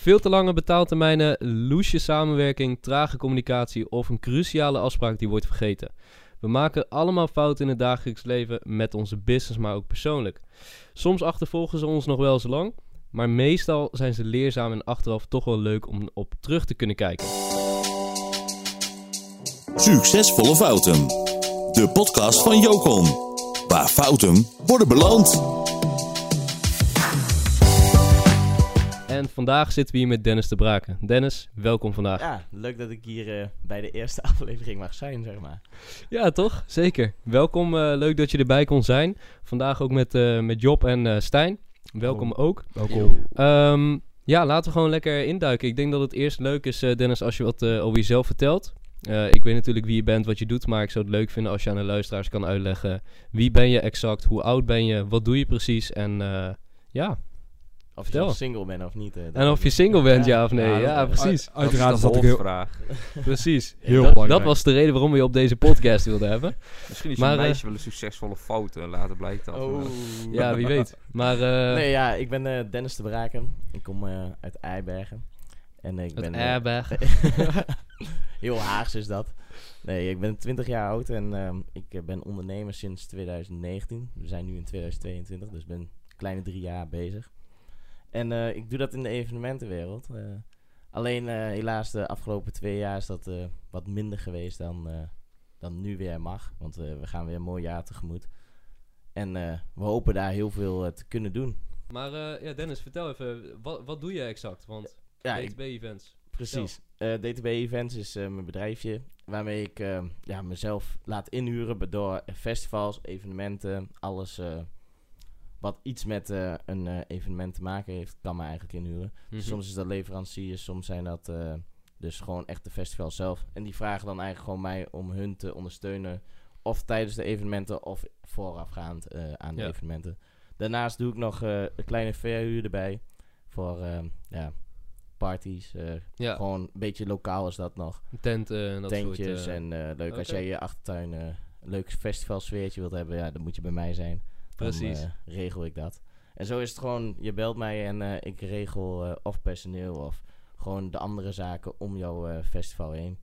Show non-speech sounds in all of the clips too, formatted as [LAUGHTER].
Veel te lange betaaltermijnen, loesje samenwerking, trage communicatie of een cruciale afspraak die wordt vergeten. We maken allemaal fouten in het dagelijks leven met onze business, maar ook persoonlijk. Soms achtervolgen ze ons nog wel eens lang, maar meestal zijn ze leerzaam en achteraf toch wel leuk om op terug te kunnen kijken. Succesvolle Fouten. De podcast van Jocon. Waar fouten worden beloond. En vandaag zitten we hier met Dennis de Braken. Dennis, welkom vandaag. Ja, leuk dat ik hier eh, bij de eerste [LAUGHS] aflevering mag zijn, zeg maar. Ja, toch? Zeker. Welkom, eh, leuk dat je erbij kon zijn. Vandaag ook met, eh, met Job en eh, Stijn. Welkom ook. Welkom. Ehm, ja, laten we gewoon lekker induiken. Ik denk dat het eerst leuk is, eh, Dennis, als je wat eh, over jezelf vertelt. Eh, ik weet natuurlijk wie je bent, wat je doet, maar ik zou het leuk vinden als je aan de luisteraars kan uitleggen wie ben je exact, hoe oud ben je, wat doe je precies en eh, ja. Of je zelf single bent of niet. eh, En of je single bent, ja, of nee. Ja, precies. U- uiteraard is dat ook heel, [LAUGHS] Precies. heel dat, belangrijk. dat was de reden waarom we je op deze podcast wilden hebben. Misschien is Maar, een eh, meisje wel een succesvolle fout. eh, later blijkt dat. Oh. Ja, wie weet. Maar eh Nee, ja, ik ben eh, Dennis de Braken. Ik kom eh, uit Eibergen. En ik ben... eh, airbag. [LAUGHS] heel Haags is dat. Nee, ik ben 20 jaar oud en ehm, ik ben ondernemer sinds 2019. We zijn nu in 2022, dus ik ben kleine drie jaar bezig. En eh, ik doe dat in de evenementenwereld. eh. alleen eh, helaas de afgelopen twee jaar is dat wat minder geweest dan, dan nu weer mag. Want we gaan weer een mooi jaar tegemoet. En we hopen daar heel veel te kunnen doen. Maar ja, Dennis, vertel even, wat, wat doe je exact? Want Ja, DTB Events. Precies. DTB Events is mijn bedrijfje waarmee ik ja, mezelf laat inhuren door festivals, evenementen, alles wat iets met eh, een eh, evenement te maken heeft, kan me eigenlijk inhuren. Mhm. Soms is dat leveranciers, soms zijn dat eh, dus gewoon echt de festivals zelf. En die vragen dan eigenlijk gewoon mij om hun te ondersteunen, of tijdens de evenementen of voorafgaand aan de Ja. evenementen. Daarnaast doe ik nog een kleine verhuur erbij voor eh, ja, parties. Ja, gewoon een beetje lokaal is dat nog. tenten en dat Tentjes soort... en leuk als jij je achtertuin een leuk festivalsfeertje wilt hebben, ja, dan moet je bij mij zijn. Precies. eh, regel ik dat. En zo is het gewoon, je belt mij en eh, ik regel eh, of personeel of gewoon de andere zaken om jouw festival heen.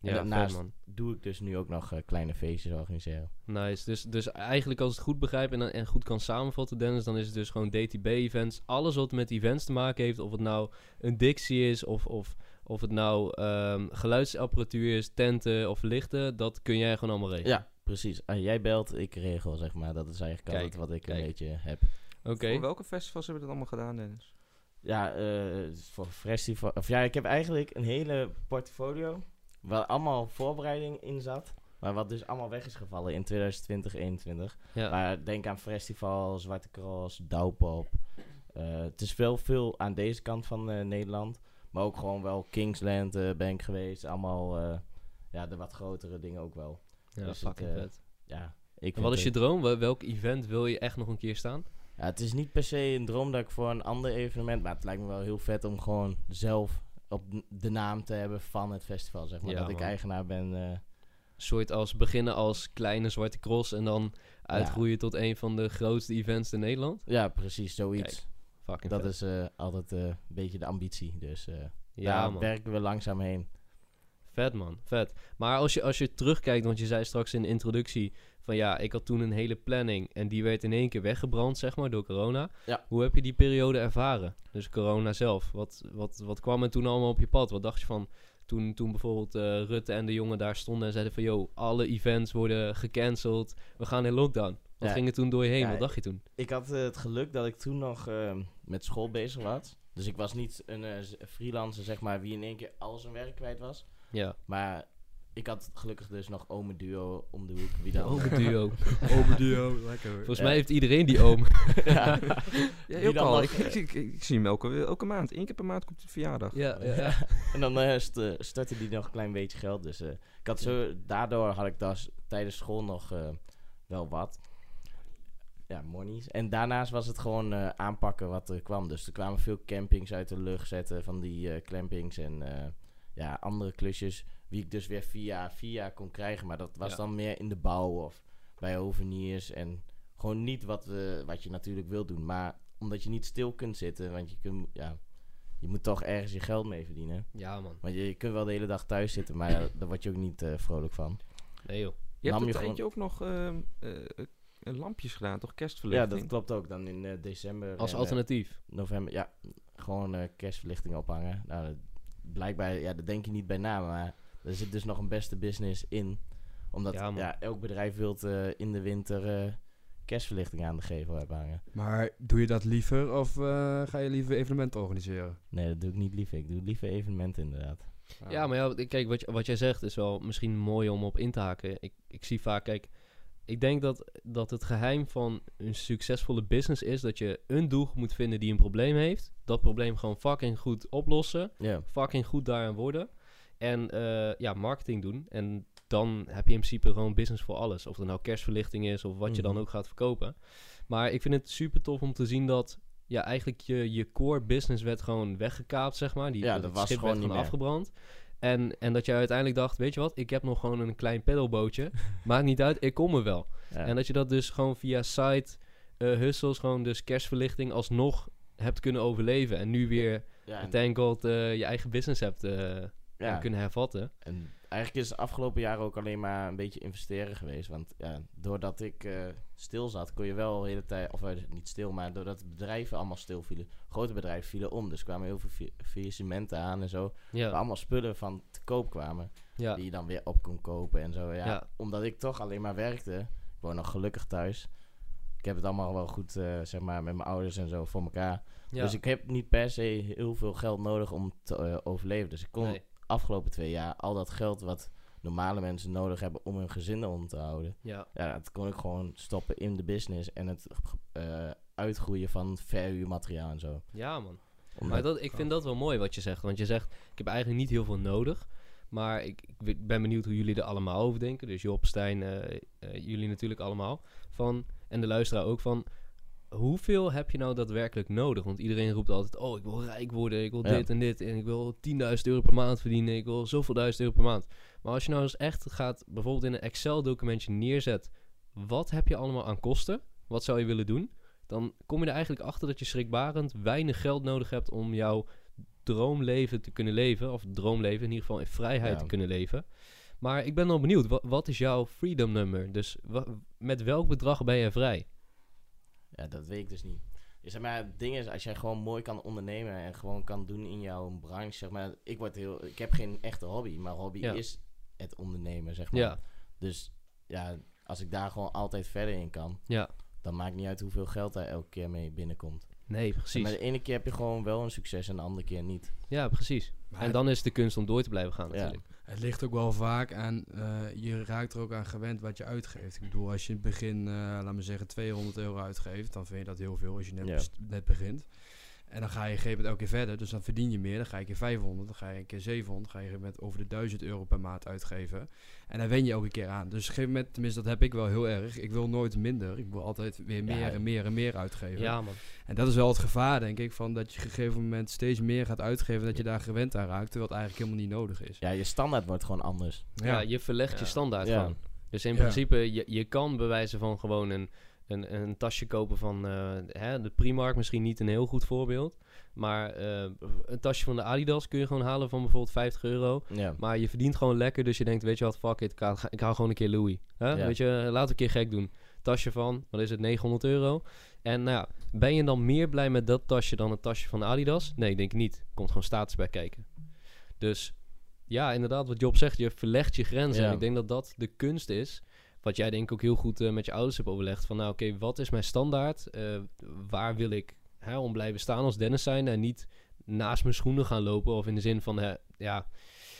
ja, en vet, daarnaast doe ik dus nu ook nog kleine feestjes organiseren. Nice. Dus, dus eigenlijk als ik het goed begrijp en, en goed kan samenvatten, Dennis, dan is het dus gewoon DTB-events. Alles wat met events te maken heeft, of het nou een Dixie is, of, of, of het nou ehm, geluidsapparatuur is, tenten of lichten, dat kun jij gewoon allemaal regelen. Ja, precies. Ah, jij belt, ik regel zeg maar. Dat is eigenlijk Kijk, altijd wat ik kijk. een beetje heb. Oké. Voor welke festivals hebben we dat allemaal gedaan, Dennis? Ja, eh, voor festival. Of ja, ik heb eigenlijk een hele portfolio. Waar allemaal voorbereiding in zat. Maar wat dus allemaal weg is gevallen in 2020, 2021. Ja. Maar denk aan festival, Zwarte Cross, Douwpop. Eh, het is wel veel aan deze kant van eh, Nederland. Maar ook gewoon wel Kingsland eh, ben ik geweest. Allemaal eh, ja, de wat grotere dingen ook wel. Ja, dus fucking het, eh, vet. Ja, ik En wat is je droom? Wel- Welk event wil je echt nog een keer staan? ja, het is niet per se een droom dat ik voor een ander evenement... Maar het lijkt me wel heel vet om gewoon zelf op de naam te hebben van het festival, zeg maar. Ja, dat ik eigenaar ben. Een soort als beginnen als kleine zwarte cross en dan uitgroeien tot een van de grootste events in Nederland. ja, precies, zoiets. Fucking dat vet. is eh, altijd een beetje de ambitie. Dus ja, daar man. werken we langzaam heen. Vet man, vet. Maar als je, als je terugkijkt, want je zei straks in de introductie van ja, ik had toen een hele planning en die werd in één keer weggebrand, zeg maar, door corona. Ja. Hoe heb je die periode ervaren? Dus corona zelf. Wat, wat, wat kwam er toen allemaal op je pad? Wat dacht je van toen, toen bijvoorbeeld eh, Rutte en de jongen daar stonden en zeiden van yo, alle events worden gecanceld, we gaan in lockdown. Wat Ja. ging er toen door je heen? Ja, Wat dacht je toen? Ik had eh, het geluk dat ik toen nog eh, met school bezig was. Dus ik was niet een freelancer, zeg maar, wie in één keer al zijn werk kwijt was. Ja, Maar ik had gelukkig dus nog Ome Duo om de hoek. Wie dan? Ome Duo. [LAUGHS] Duo, lekker. Volgens Ja. mij heeft iedereen die oom. [LAUGHS] [LAUGHS] ja. Ja, dan al. nog, Ik, ik, ik, ik zie hem elke, elke maand. Eén keer per maand komt de verjaardag. ja, ja, ja. En dan eh, st- eh, startte die nog een klein beetje geld. Dus eh, ik had zo, daardoor had ik das, tijdens school nog eh, wel wat. Ja, monies. En daarnaast was het gewoon eh, aanpakken wat er kwam. Dus er kwamen veel campings uit de lucht zetten van die eh clampings en eh, ja, andere klusjes. Wie ik dus weer via via kon krijgen. Maar dat was Ja. dan meer in de bouw of bij hoveniers. En gewoon niet wat, we, wat je natuurlijk wil doen. Maar omdat je niet stil kunt zitten. Want je kunt, ja, je moet toch ergens je geld mee verdienen. Ja, man. Want je, je kunt wel de hele dag thuis zitten, maar ja, [COUGHS] daar word je ook niet eh, vrolijk van. Nee, joh. Je Nam hebt je tijdje ook nog ehm, eh, eh, lampjes gedaan, toch? Ja, Kerstverlichting. dat klopt ook. Dan in eh, december, Als en, alternatief. eh, november, ja, gewoon eh, kerstverlichting ophangen. Nou, blijkbaar, ja, dat denk je niet bij na, maar er zit dus nog een beste business in. Omdat Ja, elk bedrijf wil in de winter eh, kerstverlichting aan de gevel hebben hangen. Maar doe je dat liever of eh, ga je liever evenementen organiseren? Nee, dat doe ik niet liever. Ik doe liever evenementen inderdaad. Ja, maar ja, kijk, wat, je- wat jij zegt is wel misschien mooi om op in te haken. Ik, ik zie vaak, kijk, ik denk dat, dat het geheim van een succesvolle business is dat je een doelgroep moet vinden die een probleem heeft. Dat probleem gewoon fucking goed oplossen. Fucking goed daarin worden. En eh, ja, marketing doen. En dan heb je in principe gewoon business voor alles. Of het nou kerstverlichting is of wat je dan Mhm. ook gaat verkopen. Maar ik vind het super tof om te zien dat ja, eigenlijk je, je core business werd gewoon weggekaapt, zeg maar. Die, Ja, dat dat was schip gewoon werd niet gewoon meer. En, en dat je uiteindelijk dacht, weet je wat, ik heb nog gewoon een klein pedalbootje. [LAUGHS] Maakt niet uit, ik kom er wel. ja. En dat je dat dus gewoon via site eh hustles, gewoon dus kerstverlichting alsnog hebt kunnen overleven. En nu weer, ja, en- thank god, eh, je eigen business hebt eh, ja. kunnen hervatten. En eigenlijk is het afgelopen jaar ook alleen maar een beetje investeren geweest. Want ja, doordat ik eh, stil zat, kon je wel de hele tijd... Of eh, niet stil, maar doordat bedrijven allemaal stil vielen. Grote bedrijven vielen om. Dus kwamen heel veel faillissementen aan en zo. Waar Ja, allemaal spullen van te koop kwamen. ja, Die je dan weer op kon kopen en zo. Ja, Ja. Omdat ik toch alleen maar werkte. Ik woon nog gelukkig thuis. Ik heb het allemaal wel goed, eh, zeg maar, met mijn ouders en zo voor elkaar. ja. Dus ik heb niet per se heel veel geld nodig om te overleven. Dus ik kon Nee. Afgelopen twee jaar al dat geld wat normale mensen nodig hebben om hun gezin om te houden. ja, Ja, dat kon ik gewoon stoppen in de business en het eh, uitgroeien van verhuurmateriaal en zo. ja, man. Omdat- Maar dat, ik vind dat wel mooi wat je zegt. Want je zegt, ik heb eigenlijk niet heel veel nodig. Maar ik, ik ben benieuwd hoe jullie er allemaal over denken. Dus Job, Stijn, eh, eh, jullie natuurlijk allemaal. Van, en de luisteraar ook van... Hoeveel heb je nou daadwerkelijk nodig? Want iedereen roept altijd... Oh, ik wil rijk worden. Ik wil Ja. dit en dit. En ik wil 10.000 euro per maand verdienen. Ik wil zoveel duizend euro per maand. Maar als je nou eens echt gaat... Bijvoorbeeld in een Excel-documentje neerzet... Wat heb je allemaal aan kosten? Wat zou je willen doen? Dan kom je er eigenlijk achter dat je schrikbarend weinig geld nodig hebt om jouw droomleven te kunnen leven. Of droomleven in ieder geval in vrijheid Ja. te kunnen leven. Maar ik ben wel benieuwd, wa- wat is jouw freedom number? Dus met welk bedrag ben je vrij? Ja, dat weet ik dus niet. Ja, zeg maar, het ding is, als jij gewoon mooi kan ondernemen en gewoon kan doen in jouw branche, zeg maar, ik word heel, ik heb geen echte hobby, maar hobby Ja. is het ondernemen, zeg maar. Ja, Dus ja, als ik daar gewoon altijd verder in kan, ja. dan maakt niet uit hoeveel geld daar elke keer mee binnenkomt. Nee, precies. Maar de ene keer heb je gewoon wel een succes en de andere keer niet. Ja, precies. Maar En dan is het de kunst om door te blijven gaan Ja. Het ligt ook wel vaak aan, eh, je raakt er ook aan gewend wat je uitgeeft. Ik bedoel, als je in het begin, eh laat me zeggen, 200 euro uitgeeft, dan vind je dat heel veel als je net, Ja. net begint. En dan ga je op een gegeven moment elke keer verder, dus dan verdien je meer. Dan ga je een keer 500, dan ga je een keer 700, dan ga je met over de 1000 euro per maand uitgeven. En dan wen je elke keer aan. Dus op een gegeven moment, tenminste dat heb ik wel heel erg, ik wil nooit minder. Ik wil altijd weer meer Ja. en meer en meer uitgeven. Ja, man. En dat is wel het gevaar, denk ik, van dat je op een gegeven moment steeds meer gaat uitgeven, dat je daar gewend aan raakt, terwijl het eigenlijk helemaal niet nodig is. Ja, je standaard wordt gewoon anders. Ja, je verlegt je standaard Ja. gewoon. Dus in Ja. principe, je, je kan bewijzen van gewoon een, een, een tasje kopen van eh, hè, de Primark. Misschien niet een heel goed voorbeeld. Maar eh, een tasje van de Adidas kun je gewoon halen van bijvoorbeeld 50 euro. Ja. Maar je verdient gewoon lekker, dus je denkt, weet je wat, fuck it, ik haal gewoon een keer Louis. Hè? Ja. Weet je, we een keer gek doen. Tasje van, wat is het, 900 euro. En nou ja, ben je dan meer blij met dat tasje dan het tasje van de Adidas? Nee, ik denk niet. Komt gewoon status bij kijken. Dus ja, inderdaad, wat Job zegt, je verlegt je grenzen. Ja. En ik denk dat dat de kunst is. Wat jij denk ik ook heel goed eh, met je ouders hebt overlegd. Van nou, oké, wat is mijn standaard? Eh, waar wil ik hè, om blijven staan als Dennis zijn? En niet naast mijn schoenen gaan lopen. Of in de zin van, hè, ja,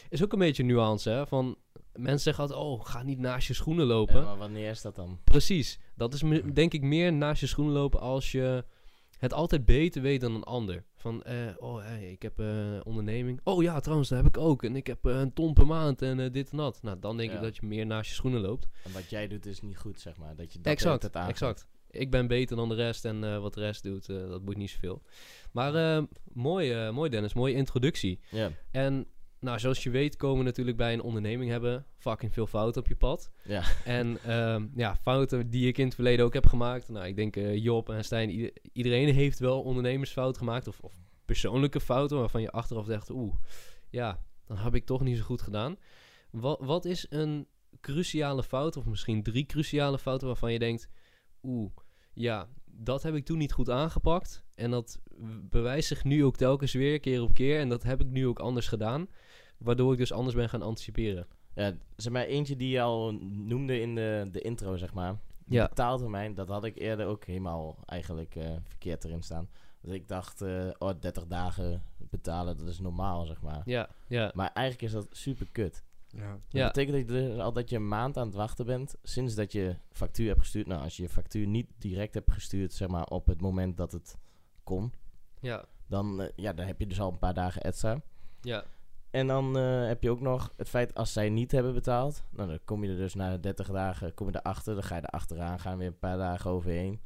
is ook een beetje nuance. Hè? Van, mensen zeggen altijd, oh, ga niet naast je schoenen lopen. Ja, maar wanneer is dat dan? Precies. Dat is denk ik meer naast je schoenen lopen als je het altijd beter weet dan een ander. Van, eh, oh, hey, ik heb eh, een onderneming. Oh ja, trouwens, dat heb ik ook. En ik heb eh, een ton per maand en eh, dit en dat. Nou, dan denk Ja. ik dat je meer naast je schoenen loopt. En wat jij doet is niet goed, zeg maar. Dat je dat exact, het exact. Ik ben beter dan de rest en eh, wat de rest doet, eh, dat boeit niet zoveel. Maar eh, mooi, eh, mooi Dennis, mooie introductie. Ja, En nou, zoals je weet komen natuurlijk bij een onderneming hebben fucking veel fouten op je pad. ja. En ehm, ja, fouten die ik in het verleden ook heb gemaakt. Nou, ik denk eh, Job en Stijn, ieder- iedereen heeft wel ondernemersfout gemaakt. Of, of persoonlijke fouten waarvan je achteraf zegt, oeh, ja, dan heb ik toch niet zo goed gedaan. Wat, wat is een cruciale fout, of misschien drie cruciale fouten waarvan je denkt, oeh, ja, dat heb ik toen niet goed aangepakt. En dat bewijst zich nu ook telkens weer, keer op keer. En dat heb ik nu ook anders gedaan. Waardoor ik dus anders ben gaan anticiperen. Ja, zeg maar eentje die je al noemde in de, de intro, zeg maar. De Ja. betaaltermijn, dat had ik eerder ook helemaal eigenlijk eh, verkeerd erin staan. Dus ik dacht, eh oh, 30 dagen betalen, dat is normaal, zeg maar. Ja, ja, Maar eigenlijk is dat super kut. Ja. Dat ja, betekent dat je dus al dat je een maand aan het wachten bent sinds dat je factuur hebt gestuurd. Nou, als je je factuur niet direct hebt gestuurd, zeg maar op het moment dat het kon, ja, dan, eh, ja, dan heb je dus al een paar dagen extra. ja, En dan eh, heb je ook nog het feit als zij niet hebben betaald. Nou, dan kom je er dus na de 30 dagen kom je erachter. Dan ga je er achteraan, gaan weer een paar dagen overheen.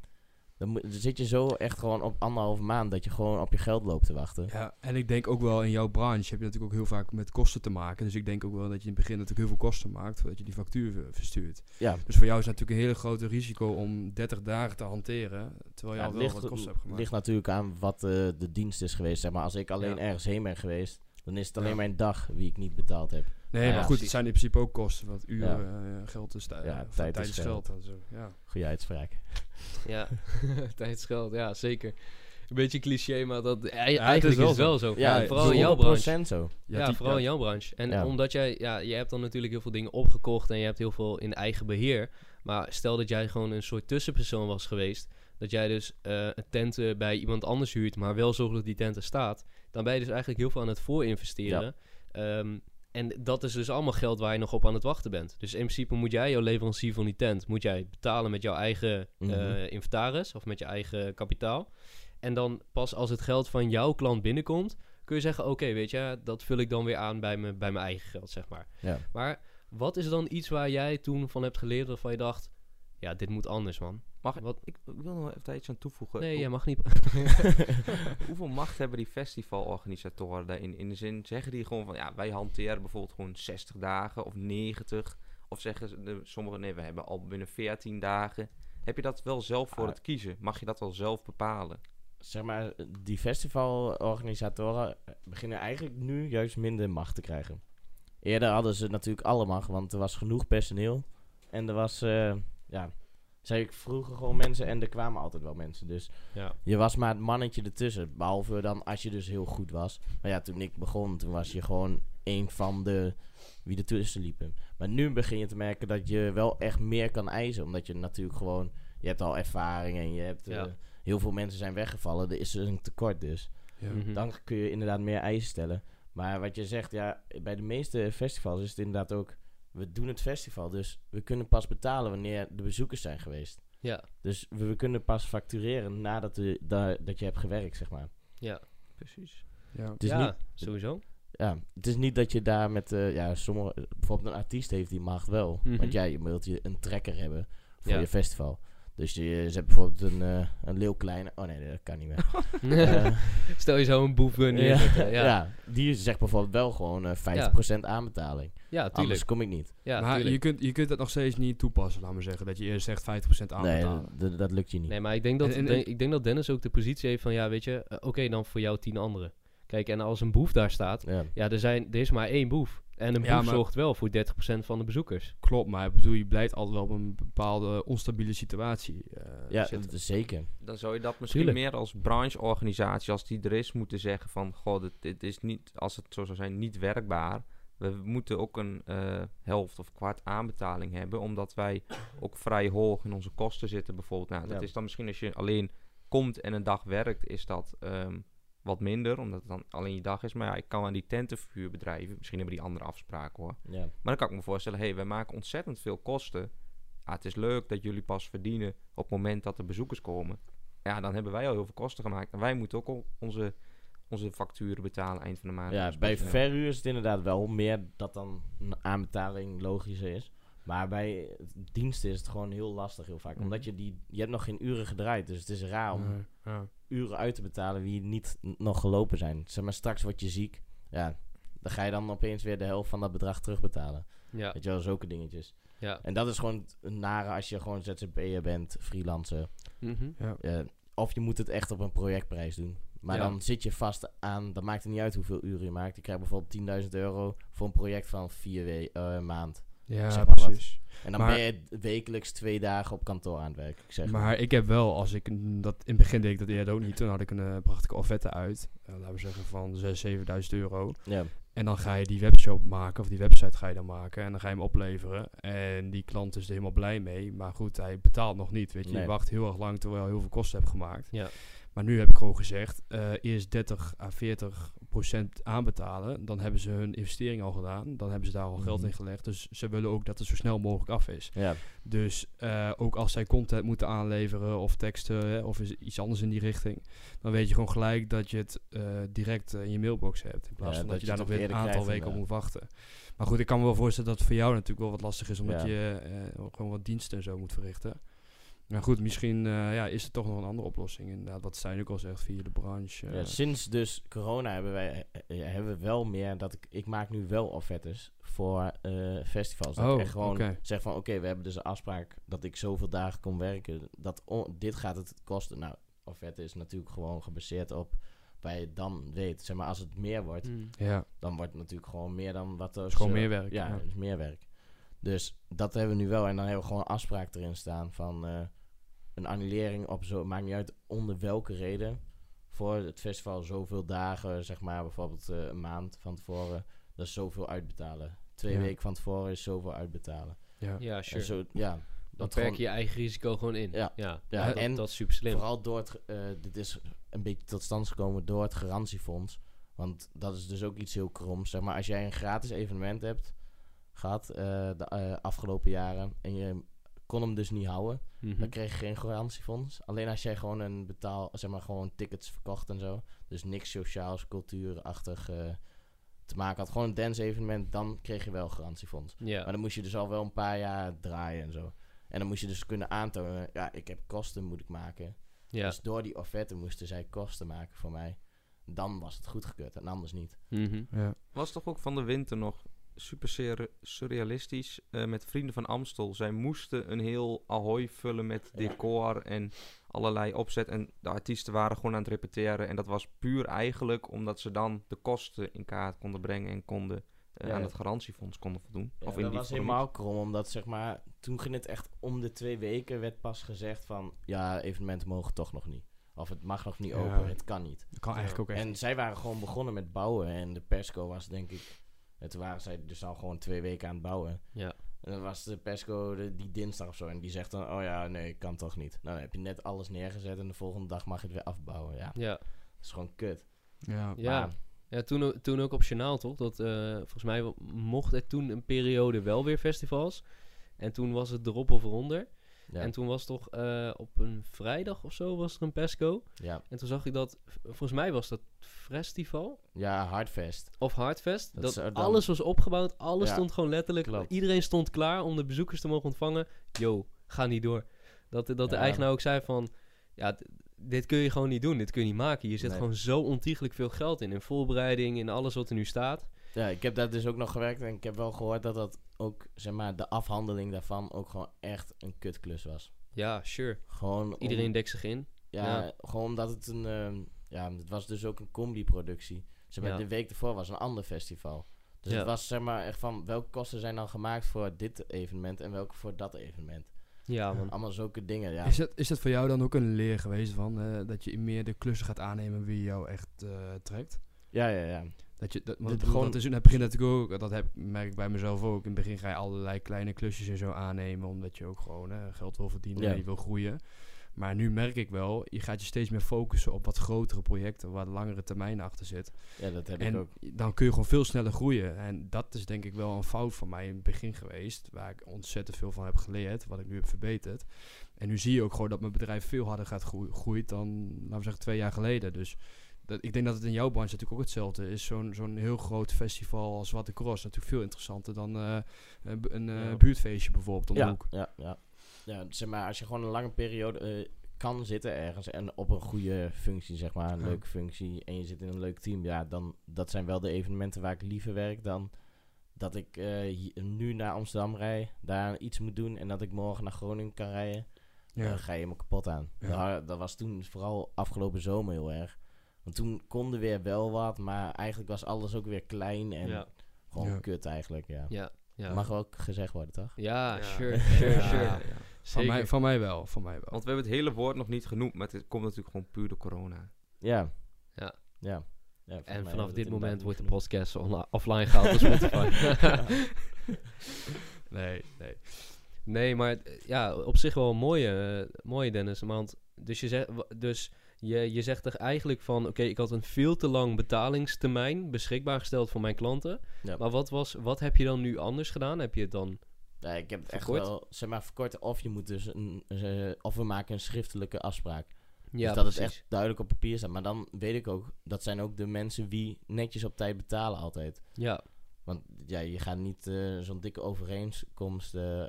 Dan, moet, dan zit je zo echt gewoon op anderhalve maand dat je gewoon op je geld loopt te wachten. Ja, en ik denk ook wel in jouw branche heb je natuurlijk ook heel vaak met kosten te maken. Dus ik denk ook wel dat je in het begin natuurlijk heel veel kosten maakt voordat je die factuur ver- verstuurt. Ja, Dus voor jou is het natuurlijk een hele grote risico om 30 dagen te hanteren, terwijl je Ja, al wel ligt, wat kosten hebt gemaakt. ligt natuurlijk aan wat eh, de dienst is geweest. Zeg maar, als ik alleen Ja. ergens heen ben geweest, dan is het alleen Ja. mijn dag wie ik niet betaald heb. Nee, maar goed, het zijn in principe ook kosten, want uren, Ja. eh, geld is tijd, Ja, of tijd tijd, is is geld. geld. en zo. Ja. Goeie uitspraak. [LAUGHS] ja. [LAUGHS] Tijdsgeld, ja, zeker. Een beetje cliché, maar dat, ja, is eigenlijk wel is het wel zo. Ja, Ja, vooral in jouw 100% branche. zo. Ja, die- vooral in jouw branche. En Ja. omdat jij, ja, je hebt dan natuurlijk heel veel dingen opgekocht en je hebt heel veel in eigen beheer. Maar stel dat jij gewoon een soort tussenpersoon was geweest. Dat jij dus eh, een tent bij iemand anders huurt, maar wel zorgt dat die tent er staat. Dan ben je dus eigenlijk heel veel aan het voorinvesteren. Ehm, en dat is dus allemaal geld waar je nog op aan het wachten bent. Dus in principe moet jij, jouw leverancier van die tent, moet jij betalen met jouw eigen eh, Mhm. inventaris of met je eigen kapitaal. En dan pas als het geld van jouw klant binnenkomt, kun je zeggen, oké, weet je, dat vul ik dan weer aan bij, me, bij mijn eigen geld, zeg maar. Ja. Maar wat is dan iets waar jij toen van hebt geleerd waarvan je dacht, ja, dit moet anders, man? Mag ik, Wat? ik, ik wil nog even iets aan toevoegen. Nee, Hoe- jij mag niet. [LAUGHS] Hoeveel macht hebben die festivalorganisatoren daarin? In de zin, zeggen die gewoon van, ja, wij hanteren bijvoorbeeld gewoon 60 dagen of 90. Of zeggen ze de, sommigen, nee, we hebben al binnen 14 dagen. Heb je dat wel zelf voor Ah. het kiezen? Mag je dat wel zelf bepalen? zeg maar, die festivalorganisatoren beginnen eigenlijk nu juist minder macht te krijgen. Eerder hadden ze natuurlijk alle macht, want er was genoeg personeel. En er was, eh, ja, zij vroegen gewoon mensen en er kwamen altijd wel mensen. Dus Ja. je was maar het mannetje ertussen. Behalve dan als je dus heel goed was. Maar ja, toen ik begon, toen was je gewoon een van de wie ertussen liepen. Maar nu begin je te merken dat je wel echt meer kan eisen. Omdat je natuurlijk gewoon, je hebt al ervaring en je hebt... eh, Ja. heel veel mensen zijn weggevallen. Er is een tekort dus. Ja. Mhm. Dan kun je inderdaad meer eisen stellen. Maar wat je zegt, ja, bij de meeste festivals is het inderdaad ook... We doen het festival, dus we kunnen pas betalen wanneer de bezoekers zijn geweest. Ja, Dus we, we kunnen pas factureren nadat de, da- dat je hebt gewerkt, zeg maar. ja. Precies. Ja. Het is, ja, niet, sowieso. ja, het is niet dat je daar met... eh, ja, sommige, bijvoorbeeld een artiest heeft die macht wel. Mhm. Want ja, je wilt je een trekker hebben voor Ja. je festival. Dus je, je zet bijvoorbeeld een, eh een leeuw kleine... Oh nee, dat kan niet meer. [LAUGHS] Eh, Stel je zo een boef uh, ja. Ja, ja. ja. die zegt bijvoorbeeld wel gewoon eh 50% aanbetaling. tuurlijk. Anders kom ik niet. Ja, maar je kunt, je kunt dat nog steeds niet toepassen, laat maar zeggen. Dat je eerst zegt 50% nee, aanbetalen. dat, lukt je niet. Nee, maar ik denk dat, En- en- denk- ik denk dat Dennis ook de positie heeft van, ja, weet je, eh, oké, dan voor jou tien anderen. Kijk, en als een boef daar staat, Ja. ja, er, zijn, er is maar één boef. En een Ja, boef zorgt wel voor 30% van de bezoekers. Klopt, maar ik bedoel, je blijft altijd wel op een bepaalde onstabiele situatie eh, Ja, zitten. dat is zeker. Dan zou je dat misschien Tuurlijk. meer als brancheorganisatie, als die er is, moeten zeggen van... Goh, dit, dit is niet, als het zo zou zijn, niet werkbaar. We moeten ook een eh, helft of kwart aanbetaling hebben, omdat wij ook vrij hoog in onze kosten zitten bijvoorbeeld. Nou, dat Ja. is dan misschien als je alleen komt en een dag werkt, is dat ehm, wat minder, omdat het dan alleen je dag is. Maar ja, ik kan aan die tentenverhuurbedrijven, misschien hebben die andere afspraken hoor. Ja. Maar dan kan ik me voorstellen, hé, hey, wij maken ontzettend veel kosten. Ja, het is leuk dat jullie pas verdienen op het moment dat er bezoekers komen. Ja, dan hebben wij al heel veel kosten gemaakt. En wij moeten ook al onze, onze facturen betalen eind van de maand. ja, Dus bij verhuur is het inderdaad wel meer dat dan een aanbetaling logischer is. Maar bij diensten is het gewoon heel lastig heel vaak. Mhm. Omdat je die... Je hebt nog geen uren gedraaid, dus het is raar om Nee, ja. Uren uit te betalen die niet nog gelopen zijn. Zeg maar, straks word je ziek. Ja, dan ga je dan opeens weer de helft van dat bedrag terugbetalen. Ja, Weet je wel, zulke dingetjes. ja. En dat is gewoon het nare als je gewoon ZZP'er bent, freelancer. Mhm. Ja. Ja, of je moet het echt op een projectprijs doen. Maar Ja. dan zit je vast aan, dan maakt het niet uit hoeveel uren je maakt. Je krijgt bijvoorbeeld 10.000 euro voor een project van vier we eh, maand. Ja, Zeg maar wat. precies. En dan Maar- ben je wekelijks twee dagen op kantoor aan het werk. Ik zeg Maar ik heb wel, als ik dat in het begin deed ik dat eerder ook niet, toen had ik een eh, prachtige offerte uit. Eh, laten we zeggen van 6.000, 7.000 euro. ja. En dan ga je die webshop maken, of die website ga je dan maken. En dan ga je hem opleveren. En die klant is er helemaal blij mee. Maar goed, hij betaalt nog niet. Weet je, Nee. je wacht heel erg lang terwijl je heel veel kosten hebt gemaakt. Ja. Maar nu heb ik gewoon gezegd, eh, eerst 30 à 40 procent aanbetalen. Dan hebben ze hun investering al gedaan. Dan hebben ze daar al geld Mhm. in gelegd. Dus ze willen ook dat het zo snel mogelijk af is. Ja. Dus eh, ook als zij content moeten aanleveren of teksten hè, of iets anders in die richting, dan weet je gewoon gelijk dat je het eh, direct in je mailbox hebt. In plaats Ja, van dat, dat je daar nog weer een aantal weken op moet wachten. Maar goed, ik kan me wel voorstellen dat het voor jou natuurlijk wel wat lastig is, omdat Ja. je gewoon wat diensten en zo moet verrichten. Maar goed, misschien eh, ja, is er toch nog een andere oplossing. Inderdaad, wat Stijn ook al zegt, via de branche. Ja, eh. sinds dus corona hebben wij eh, hebben we wel meer dat ik ik maak nu wel offertes voor eh, festivals. Dat Oh, ik echt gewoon zeg van oké, we hebben dus een afspraak dat ik zoveel dagen kom werken. Dat on- dit gaat het kosten. Nou, offerte is natuurlijk gewoon gebaseerd op waar je dan weet. Zeg maar als het meer wordt, Mm. ja, dan wordt het natuurlijk gewoon meer dan wat er is gewoon meer werk. Ja, ja. het is meer werk. Dus dat hebben we nu wel. En dan hebben we gewoon een afspraak erin staan van eh, een annulering op zo. Maakt niet uit onder welke reden. Voor het festival zoveel dagen, zeg maar bijvoorbeeld eh, een maand van tevoren. Dat is zoveel uitbetalen. Twee Ja. weken van tevoren is zoveel uitbetalen. Ja. Ja, sure. zo, ja, Dan dat perk je je eigen risico gewoon in. Ja. ja. Ja, dat, en dat is super slim. Vooral door het, eh, dit is een beetje tot stand gekomen door het garantiefonds. Want dat is dus ook iets heel kroms. Zeg maar, als jij een gratis evenement hebt gehad eh, de eh, afgelopen jaren en je kon hem dus niet houden, Mhm. dan kreeg je geen garantiefonds. Alleen als jij gewoon een betaal, zeg maar gewoon tickets verkocht en zo, dus niks sociaals, cultuurachtig eh, te maken had, gewoon een dance evenement, dan kreeg je wel garantiefonds. Ja. Maar dan moest je dus al wel een paar jaar draaien en zo. En dan moest je dus kunnen aantonen, ja, ik heb kosten moet ik maken. ja. Dus door die offerte moesten zij kosten maken voor mij. Dan was het goedgekeurd en anders niet. Mhm. Ja. Was toch ook van de winter nog super sur- surrealistisch eh, met Vrienden van Amstel. Zij moesten een heel Ahoy vullen met decor en allerlei opzet. En de artiesten waren gewoon aan het repeteren. En dat was puur eigenlijk omdat ze dan de kosten in kaart konden brengen en konden eh, Ja. aan het garantiefonds konden voldoen. Ja, of in dat die was vorm. helemaal krom, omdat zeg maar, toen ging het echt om de twee weken werd pas gezegd van, ja, evenementen mogen toch nog niet. Of het mag nog niet Ja. open, het kan niet. Dat kan eigenlijk ook echt. En zij waren gewoon begonnen met bouwen en de persco was denk ik, en toen waren zij dus al gewoon twee weken aan het bouwen. Ja. En dan was de persco de, die dinsdag of zo en die zegt dan, oh ja, nee, kan toch niet. Nou, dan heb je net alles neergezet en de volgende dag mag je het weer afbouwen. Ja, Ja. dat is gewoon kut. ja. Ja. Maar- Ja, toen, toen ook op toch? Dat, eh, volgens mij mocht er toen een periode wel weer festivals. En toen was het erop of eronder. Ja, En toen was toch eh, op een vrijdag of zo was er een Pesco. ja. En toen zag ik dat, volgens mij was dat festival ja, hardfest. of Hardfest. Dat alles was opgebouwd, alles Ja, stond gewoon letterlijk. klopt. Iedereen stond klaar om de bezoekers te mogen ontvangen. Yo, ga niet door. Dat, dat de eigenaar ook zei van, ja, dit kun je gewoon niet doen, dit kun je niet maken. Je zet Nee. gewoon zo ontiegelijk veel geld in, in voorbereiding, in alles wat er nu staat. Ja, ik heb daar dus ook nog gewerkt en ik heb wel gehoord dat dat ook, zeg maar, de afhandeling daarvan ook gewoon echt een kutklus was. Ja, sure. Gewoon om- Iedereen dekt zich in. ja, ja. gewoon omdat het een, ehm, ja, het was dus ook een combi-productie. Zeg maar, Ja. de week ervoor was een ander festival. Dus Ja. het was zeg maar echt van welke kosten zijn dan gemaakt voor dit evenement en welke voor dat evenement. Ja, man. Allemaal zulke dingen, ja. Is, dat, is dat voor jou dan ook een leer geweest van eh, dat je meer de klussen gaat aannemen wie jou echt eh, trekt? Ja, ja, ja. Dat je, dat, want gewoon- gewoon, dat is in het begin natuurlijk ook, dat heb, merk ik bij mezelf ook. In het begin ga je allerlei kleine klusjes en zo aannemen, omdat je ook gewoon eh, geld wil verdienen Ja. en je wil groeien. Maar nu merk ik wel, je gaat je steeds meer focussen op wat grotere projecten, waar de langere termijn achter zit. Ja, dat heb ik En ook. dan kun je gewoon veel sneller groeien. En dat is denk ik wel een fout van mij in het begin geweest. Waar ik ontzettend veel van heb geleerd. Wat ik nu heb verbeterd. En nu zie je ook gewoon dat mijn bedrijf veel harder gaat groeien groeit dan, laten we zeggen, twee jaar geleden. Dus dat, ik denk dat het in jouw branche natuurlijk ook hetzelfde is. Zo'n zo'n heel groot festival als Zwarte Cross. Natuurlijk veel interessanter dan eh, een, bu- een eh, buurtfeestje bijvoorbeeld om de Ja, hoek. ja, ja. Ja, zeg maar, als je gewoon een lange periode eh, kan zitten ergens en op een goede functie, zeg maar, een Ja. leuke functie, en je zit in een leuk team, ja, dan dat zijn wel de evenementen waar ik liever werk dan dat ik eh, nu naar Amsterdam rij, daar iets moet doen en dat ik morgen naar Groningen kan rijden. Ja. Ga je helemaal kapot aan. Dat was toen vooral afgelopen zomer heel erg. Want toen konden weer wel wat, maar eigenlijk was alles ook weer klein en Ja. gewoon Ja. kut eigenlijk, ja. Ja, ja. Mag ook gezegd worden, toch? Ja, Ja. sure, sure, [LAUGHS] sure. Ja. Van mij, van mij wel, van mij wel. Want we hebben het hele woord nog niet genoemd, maar het komt natuurlijk gewoon puur door corona. Ja. Ja. Ja. Ja, volgens mij En vanaf dit moment wordt de podcast offline gehaald op Spotify. [LAUGHS] [LAUGHS] Nee, nee. nee, maar eh, ja, op zich wel een mooie, eh, mooie Dennis. Want dus je zegt, dus je, je zegt er eigenlijk van, oké, ik had een veel te lang betalingstermijn beschikbaar gesteld voor mijn klanten. Ja. Maar wat, was, wat heb je dan nu anders gedaan? Heb je het dan... Ja, ik heb het echt Verkort? wel, zeg maar, verkorten. Of je moet dus een, eh, of we maken een schriftelijke afspraak. Ja, dus dat het precies. echt duidelijk op papier staat. Maar dan weet ik ook, dat zijn ook de mensen wie netjes op tijd betalen altijd. Ja, Want ja, je gaat niet eh, zo'n dikke overeenkomst eh,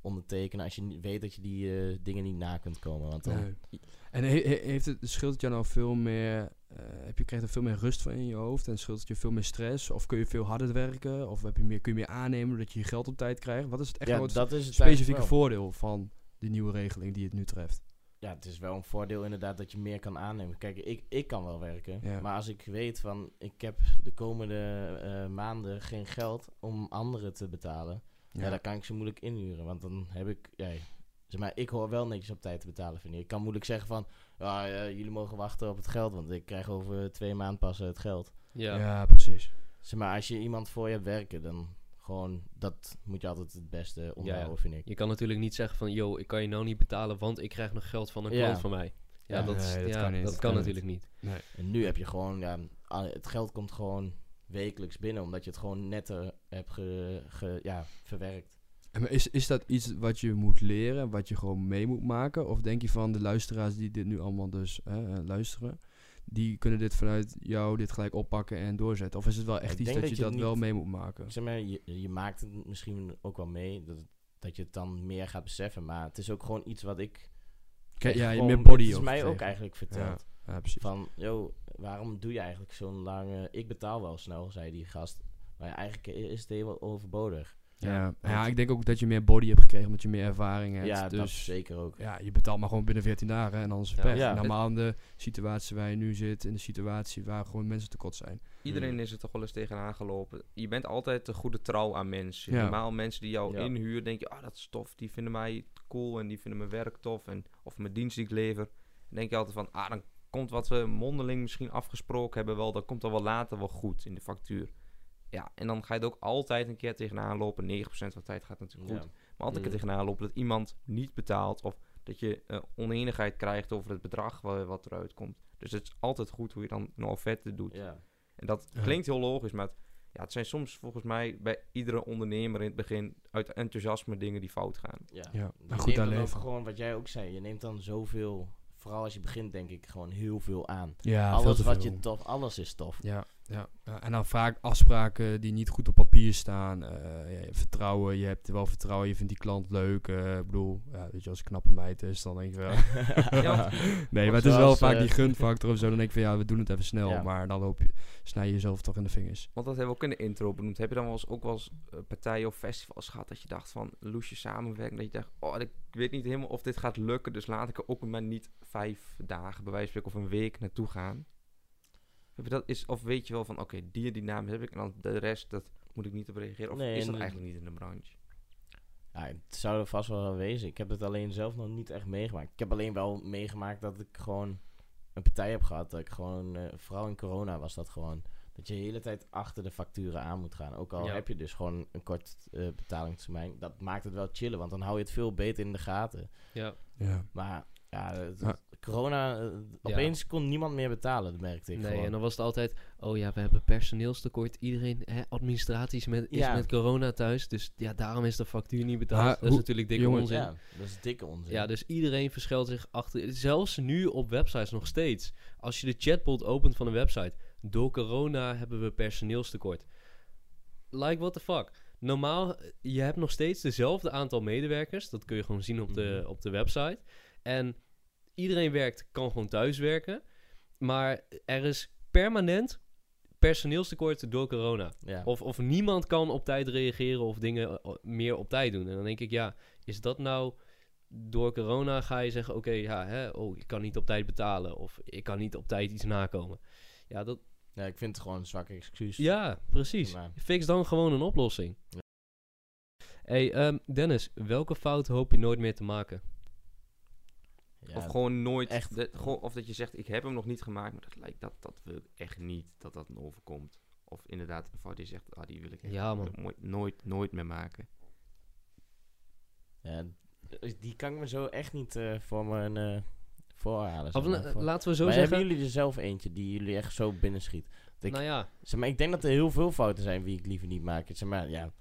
ondertekenen als je weet dat je die eh, dingen niet na kunt komen. Want dan, Nee. En he- he- heeft het, scheelt het jou nou veel meer, heb je, krijgt er veel meer rust van in je hoofd en scheelt het je veel meer stress? Of kun je veel harder werken? Of heb je meer, kun je meer aannemen doordat je je geld op tijd krijgt? Wat is het echt ja, nou het dat is het specifieke voordeel van die nieuwe regeling die het nu treft? Ja, het is wel een voordeel inderdaad dat je meer kan aannemen. Kijk, ik, ik kan wel werken. Ja. Maar als ik weet van, ik heb de komende eh, maanden geen geld om anderen te betalen. Ja. dan kan ik ze moeilijk inhuren. Want dan heb ik, ja, zeg maar, ik hoor wel netjes op tijd te betalen, vind ik. Ik kan moeilijk zeggen van, ja, eh, jullie mogen wachten op het geld, want ik krijg over twee maanden pas het geld. ja. Ja, precies. Zeg maar, als je iemand voor je hebt werken, dan gewoon, dat moet je altijd het beste onderhouden, Ja, vind ik. Je kan natuurlijk niet zeggen van, yo, ik kan je nou niet betalen, want ik krijg nog geld van een Ja. klant van mij. Ja, Ja, dat, nee, dat ja, kan niet. dat kan natuurlijk niet. En nu heb je gewoon, ja, al- het geld komt gewoon wekelijks binnen, omdat je het gewoon netter hebt ge, ge- ja, verwerkt. En is, is dat iets wat je moet leren, wat je gewoon mee moet maken? Of denk je van de luisteraars die dit nu allemaal dus hè, eh, luisteren, die kunnen dit vanuit jou dit gelijk oppakken en doorzetten? Of is het wel echt ik iets dat, dat je dat wel mee moet maken? Zeg maar, je, je maakt het misschien ook wel mee, dat, dat je het dan meer gaat beseffen, maar het is ook gewoon iets wat ik... Kijk, ja, je meer body Het is mij ook eigenlijk verteld. Ja, ja, precies. Van, yo, waarom doe je eigenlijk zo'n lange... Ik betaal wel snel, zei die gast. Maar eigenlijk is het helemaal overbodig. Ja, ja, ik denk ook dat je meer body hebt gekregen, omdat je meer ervaring hebt. ja, dat dus zeker ook. ja, je betaalt maar gewoon binnen 14 dagen en anders het Ja. pech. Ja. Normaal in de situatie waar je nu zit, in de situatie waar gewoon mensen tekort zijn. Iedereen Hmm. is er toch wel eens tegenaan gelopen. Je bent altijd een goede trouw aan mensen. Ja. Normaal mensen die jou Ja. inhuren, denk je, ah, dat is tof. Die vinden mij cool en die vinden mijn werk tof. En, of mijn dienst die ik lever. Dan denk je altijd van, ah, dan komt wat we mondeling misschien afgesproken hebben wel. Dat komt dan wel later wel goed in de factuur. Ja, en dan ga je er ook altijd een keer tegenaan lopen. 9% van de tijd gaat het natuurlijk goed. Ja. Maar altijd een keer Mm. tegenaan lopen dat iemand niet betaalt. Of dat je eh, oneenigheid krijgt over het bedrag wa- wat eruit komt. Dus het is altijd goed hoe je dan een offerte doet. Ja. En dat klinkt heel logisch, maar het, ja, het zijn soms volgens mij bij iedere ondernemer in het begin uit enthousiasme dingen die fout gaan. Ja, Ja, maar goed ook leven. gewoon, wat jij ook zei, je neemt dan zoveel, vooral als je begint denk ik, gewoon heel veel aan. Ja, veel alles te wat veel. je tof, alles is tof. Ja, ja, ja, en dan vaak afspraken die niet goed op papier staan. eh, ja, vertrouwen, je hebt wel vertrouwen, je vindt die klant leuk. eh, ik bedoel, ja, weet je, als een knappe meid is, dan denk ik wel... [LAUGHS] Ja. nee, maar het is wel vaak eh, die gunfactor of zo. Dan denk ik van, ja, we doen het even snel. Ja. Maar dan hoop je, snij je jezelf toch in de vingers. Want dat hebben we ook in de intro benoemd. Heb je dan wel eens, ook wel eens partijen of festivals gehad dat je dacht van loesje samenwerken? Dat je dacht, oh, ik weet niet helemaal of dit gaat lukken, dus laat ik er ook maar niet vijf dagen, bij wijze van spreken, of een week naartoe gaan. Heb je dat is, of weet je wel van, oké, die en die naam heb ik en dan de rest, dat moet ik niet op reageren? Of Nee, is dat en- eigenlijk niet in de branche? Ja, het zou er vast wel wel wezen. Ik heb het alleen zelf nog niet echt meegemaakt. Ik heb alleen wel meegemaakt dat ik gewoon een partij heb gehad. Dat ik gewoon, eh, vooral in corona was dat gewoon. Dat je de hele tijd achter de facturen aan moet gaan. Ook al Ja. heb je dus gewoon een kort eh, betalingstermijn. Dat maakt het wel chillen, want dan hou je het veel beter in de gaten. Ja, Ja. Maar ja, het- Ja. corona, eh, opeens kon niemand meer betalen, dat merkte ik nee, gewoon. en dan was het altijd, oh ja, we hebben personeelstekort. Iedereen, hè, administratie is met, is Ja. met corona thuis. Dus ja, daarom is de factuur niet betaald. Maar dat is natuurlijk dikke jongens, onzin. Ja, dat is dikke onzin. Ja, dus iedereen verschuilt zich achter. Zelfs nu op websites nog steeds. Als je de chatbot opent van een website. Door corona hebben we personeelstekort. Like, what the fuck? Normaal, eh, je hebt nog steeds dezelfde aantal medewerkers. Dat kun je gewoon zien op de, Mhm. op de website. En iedereen werkt, kan gewoon thuis werken. Maar er is permanent personeelstekort door corona. ja. Of, of niemand kan op tijd reageren of dingen eh, meer op tijd doen. En dan denk ik, ja, is dat nou door corona ga je zeggen, oké, ja, hè, oh, ik kan niet op tijd betalen. Of ik kan niet op tijd iets nakomen. Ja, dat, Ja, ik vind het gewoon een zwak excuus. ja precies. Maar- Fix dan gewoon een oplossing. Ja. hey, ehm, Dennis, welke fout hoop je nooit meer te maken? Ja, of gewoon nooit, echt. de- gewoon, of dat je zegt, ik heb hem nog niet gemaakt, maar dat lijkt, dat, dat wil ik echt niet, dat dat overkomt. Of inderdaad, een fout die zegt, ah, die wil ik echt Ja, man. nooit, nooit, nooit meer maken. ja, die kan ik me zo echt niet eh, voor eh, voorhalen. zeg Of, maar. eh, Voor- laten we zo maar zeggen. hebben jullie er zelf eentje die jullie echt zo binnenschiet? ik- Nou ja, Zeg maar, ik denk dat er heel veel fouten zijn die ik liever niet maak. Zeg maar, ja.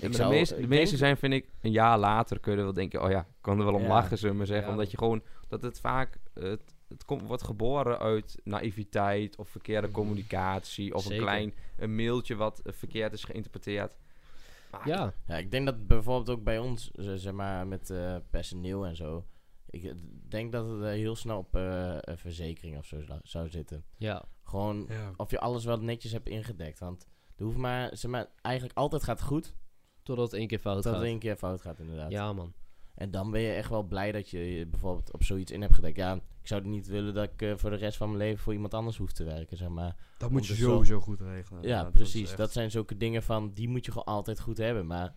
Zou- de meeste, de meeste zijn, vind ik, een jaar later kunnen wel denken, oh ja, ik kan er wel om Ja. lachen, zullen we maar zeggen. Ja, omdat je gewoon, dat het vaak, het, het komt, wordt geboren uit naïviteit of verkeerde Mhm. communicatie of Zeker. een klein een mailtje wat eh, verkeerd is geïnterpreteerd. Maar ja. Ja, ik denk dat bijvoorbeeld ook bij ons, z- zeg maar, met eh, personeel en zo. Ik eh, denk dat het eh, heel snel op eh, een verzekering of zo zou- zou zitten. Ja, Gewoon Ja. of je alles wel netjes hebt ingedekt. Want er hoeft maar, zeg maar, eigenlijk altijd gaat het goed. Totdat het één keer fout Tot het gaat. één keer fout gaat, inderdaad. Ja, man. En dan ben je echt wel blij dat je bijvoorbeeld op zoiets in hebt gedekt. Ja, ik zou niet willen dat ik eh, voor de rest van mijn leven voor iemand anders hoef te werken, zeg maar. Dat moet je dus sowieso goed regelen. Ja, dat precies. echt- Dat zijn zulke dingen van, die moet je gewoon altijd goed hebben. Maar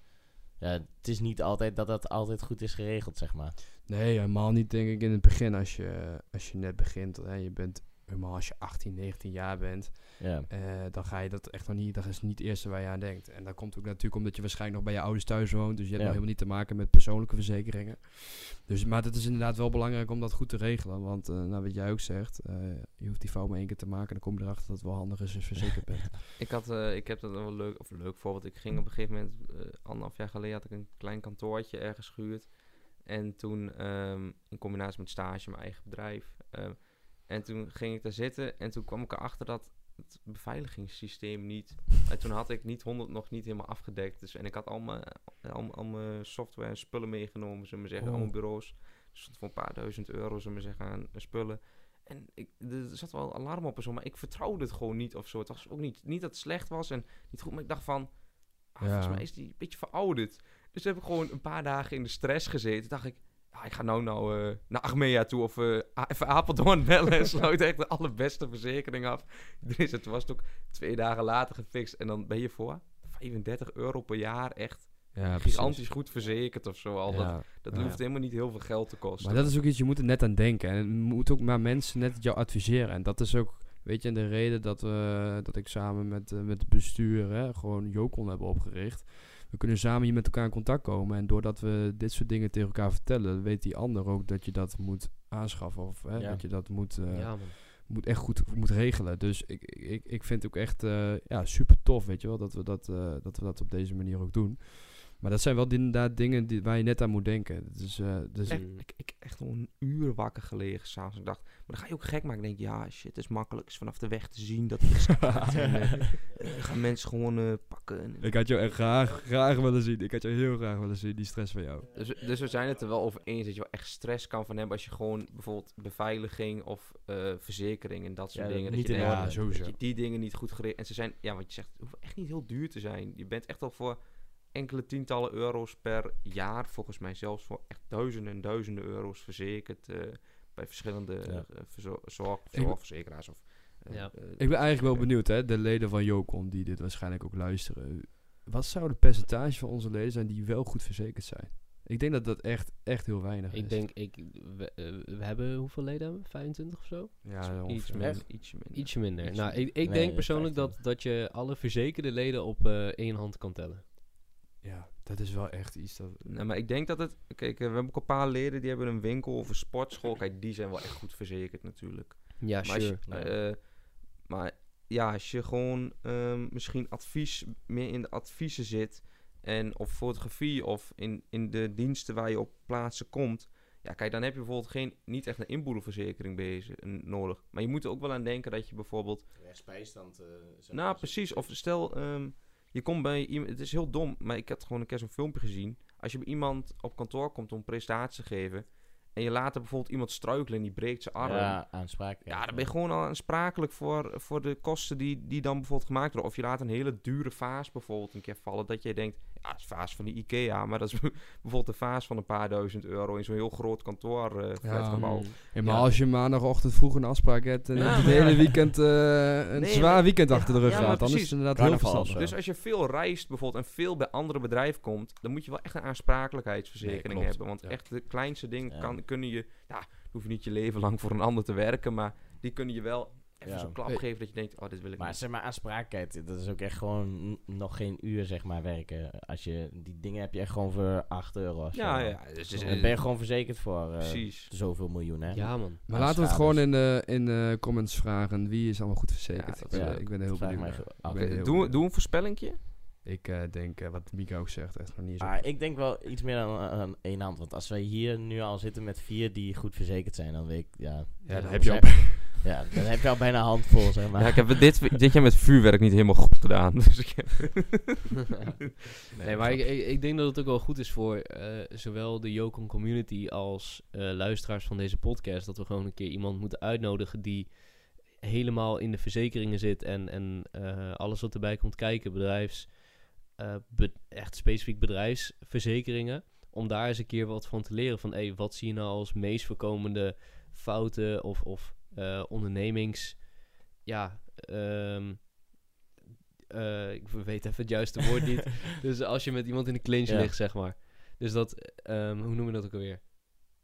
ja, het is niet altijd dat dat altijd goed is geregeld, zeg maar. Nee, helemaal niet denk ik in het begin als je, als je net begint. Hè, je bent helemaal als je 18, 19 jaar bent. Ja, eh, dan ga je dat echt nog niet, dat is niet het eerste waar je aan denkt. En dat komt ook natuurlijk omdat je waarschijnlijk nog bij je ouders thuis woont. Dus je hebt Ja. nog helemaal niet te maken met persoonlijke verzekeringen. Dus, maar het is inderdaad wel belangrijk om dat goed te regelen. Want eh, nou, wat jij ook zegt, eh, je hoeft die fout maar één keer te maken. En dan kom je erachter dat het wel handig is als je verzekerd bent. [LAUGHS] Ik, had, ik heb dat wel leuk, of leuk voorbeeld. Ik ging op een gegeven moment, anderhalf jaar geleden, had ik een klein kantoortje ergens gehuurd. En toen, ehm, in combinatie met stage, mijn eigen bedrijf. ehm, en toen ging ik daar zitten en toen kwam ik erachter dat het beveiligingssysteem niet... en toen had ik niet 100 nog niet helemaal afgedekt. Dus, en ik had al mijn, al, al mijn software en spullen meegenomen, zullen we zeggen. Oh. Allemaal bureaus. Er stond voor een paar duizend euro, zullen we zeggen, aan spullen. En ik, er zat wel alarm op en zo, maar ik vertrouwde het gewoon niet of zo. Het was ook niet, niet dat het slecht was en niet goed, maar ik dacht van... Ah, Ja. Volgens mij is die een beetje verouderd. Dus heb ik gewoon een paar dagen in de stress gezeten. dacht ik, ja, ik ga nou, nou eh, naar Achmea toe of eh, even Apeldoorn [LAUGHS] bellen. En sluit echt de allerbeste verzekering af. Is [LAUGHS] het was ook twee dagen later gefixt. En dan ben je voor 35 euro per jaar echt Ja, gigantisch goed verzekerd of zo. Al. Dat, Ja. dat Ja. hoeft helemaal niet heel veel geld te kosten. Maar dat is ook iets, je moet er net aan denken. En moet ook maar mensen net jou adviseren. En dat is ook, weet je, de reden dat, we, dat ik samen met, met het bestuur hè, gewoon Jokon hebben opgericht. We kunnen samen hier met elkaar in contact komen. En doordat we dit soort dingen tegen elkaar vertellen, weet die ander ook dat je dat moet aanschaffen. Of hè, Ja. dat je dat moet, eh, ja, moet echt goed moet regelen. Dus ik, ik, ik vind het ook echt eh, ja, super tof, weet je wel, dat we dat, eh, dat we dat op deze manier ook doen. Maar dat zijn wel inderdaad dingen die, waar je net aan moet denken. Dus, eh dus Echt, ik, ik echt al een uur wakker gelegen s'avonds. Ik dacht, maar dan ga je ook gek maken. Ik denk, ja, shit, het is makkelijk. Het is vanaf de weg te zien dat het staat. [LAUGHS] en, eh, gaan mensen gewoon eh, pakken. En- Ik had jou echt graag, graag willen zien. Ik had jou heel graag willen zien, die stress van jou. Dus, dus we zijn het er wel over eens dat je wel echt stress kan van hebben als je gewoon bijvoorbeeld beveiliging of eh, verzekering en dat soort Ja, dingen. niet dat je in denkt, Ja, dat je die dingen niet goed geregeld. En ze zijn, ja, wat je zegt, het hoeft echt niet heel duur te zijn. Je bent echt al voor enkele tientallen euro's per jaar, volgens mij zelfs voor echt duizenden en duizenden euro's verzekerd eh, bij verschillende Ja. eh, verzo- zorg, Ik- zorgverzekeraars. Of, eh, Ja. Ik ben eigenlijk wel benieuwd, hè, de leden van Jokon die dit waarschijnlijk ook luisteren. Wat zou de percentage van onze leden zijn die wel goed verzekerd zijn? Ik denk dat dat echt, echt heel weinig is. Ik denk, ik, we, we hebben hoeveel leden hebben we? 25 of zo? ja, iets ietsje minder. Ietsje minder. Ietsje nou, minder. ik, ik Nee, denk persoonlijk dat, 15. dat je alle verzekerde leden op eh, één hand kan tellen. Ja, dat is wel echt iets dat... Nee, maar ik denk dat het... Kijk, eh, we hebben ook een paar leden die hebben een winkel of een sportschool. Kijk, die zijn wel echt goed verzekerd natuurlijk. Ja, Maar, als je, sure. eh, maar ja, als je gewoon ehm, misschien advies meer in de adviezen zit en of fotografie of in, in de diensten waar je op plaatsen komt. Ja, kijk, dan heb je bijvoorbeeld geen, niet echt een inboedelverzekering bezig, een- nodig. Maar je moet er ook wel aan denken dat je bijvoorbeeld Rechtsbijstand. eh, zo- nou, precies. Of stel, ehm, je komt bij iemand... Het is heel dom, maar ik had gewoon een keer zo'n filmpje gezien. Als je bij iemand op kantoor komt om een presentatie te geven... en je laat er bijvoorbeeld iemand struikelen en die breekt zijn arm. Ja, Ja, aanspraak. dan ben je gewoon al aansprakelijk voor, voor de kosten die, die dan bijvoorbeeld gemaakt worden. Of je laat een hele dure vaas bijvoorbeeld een keer vallen. Dat je denkt, ja, is een vaas van de Ikea. Maar dat is [LAUGHS] bijvoorbeeld een vaas van een paar duizend euro in zo'n heel groot kantoor. Ja, maar Ja. als je maandagochtend vroeg een afspraak hebt en Ja, het hele weekend eh, een Nee, zwaar weekend achter de rug gaat, dan is het inderdaad heel verstandig. Dus als je veel reist bijvoorbeeld en veel bij andere bedrijven komt, dan moet je wel echt een aansprakelijkheidsverzekering Nee, hebben. Want Ja. echt de kleinste dingen Ja. kan, kunnen je, ja, dan hoef je niet je leven lang voor een ander te werken, maar die kunnen je wel even Ja. zo'n klap geven dat je denkt, oh, dit wil ik Maar niet. zeg maar, aansprakelijkheid, dat is ook echt gewoon nog geen uur, zeg maar, werken. Als je, die dingen heb je echt gewoon voor 8 euro of zo. Ja, ja, dus, dus, Daar ben je gewoon verzekerd voor eh, precies. zoveel miljoen, hè? Ja, man. Maar Aan laten we het gewoon in de, in de comments vragen. Wie is allemaal goed verzekerd? Ja, dat Ik ben- ja, ik ben er heel benieuwd doe, doe een voorspellingje. Ik eh, denk, eh, wat Mika ook zegt, echt nog niet zo. Ah, ik denk wel iets meer dan aan één hand. Want als wij hier nu al zitten met vier die goed verzekerd zijn, dan weet ik, ja... ja, dan dan heb je al... [LAUGHS] Ja, dan heb je al bijna een handvol, zeg maar. Ja, ik heb dit, dit jaar met vuurwerk niet helemaal goed gedaan. Dus ik heb- [LAUGHS] nee, maar ik, ik, ik denk dat het ook wel goed is voor eh, zowel de Yokon community als eh, luisteraars van deze podcast. Dat we gewoon een keer iemand moeten uitnodigen die helemaal in de verzekeringen zit en, en eh, alles wat erbij komt kijken, bedrijfs, eh, echt specifiek bedrijfsverzekeringen. Om daar eens een keer wat van te leren. Van hey, wat zie je nou als meest voorkomende fouten of, of eh, ondernemings. Ja, ehm, eh, ik weet even het juiste woord niet. [LAUGHS] Dus als je met iemand in de clinch Ja. ligt, zeg maar. Dus dat, ehm, hoe noemen we dat ook alweer?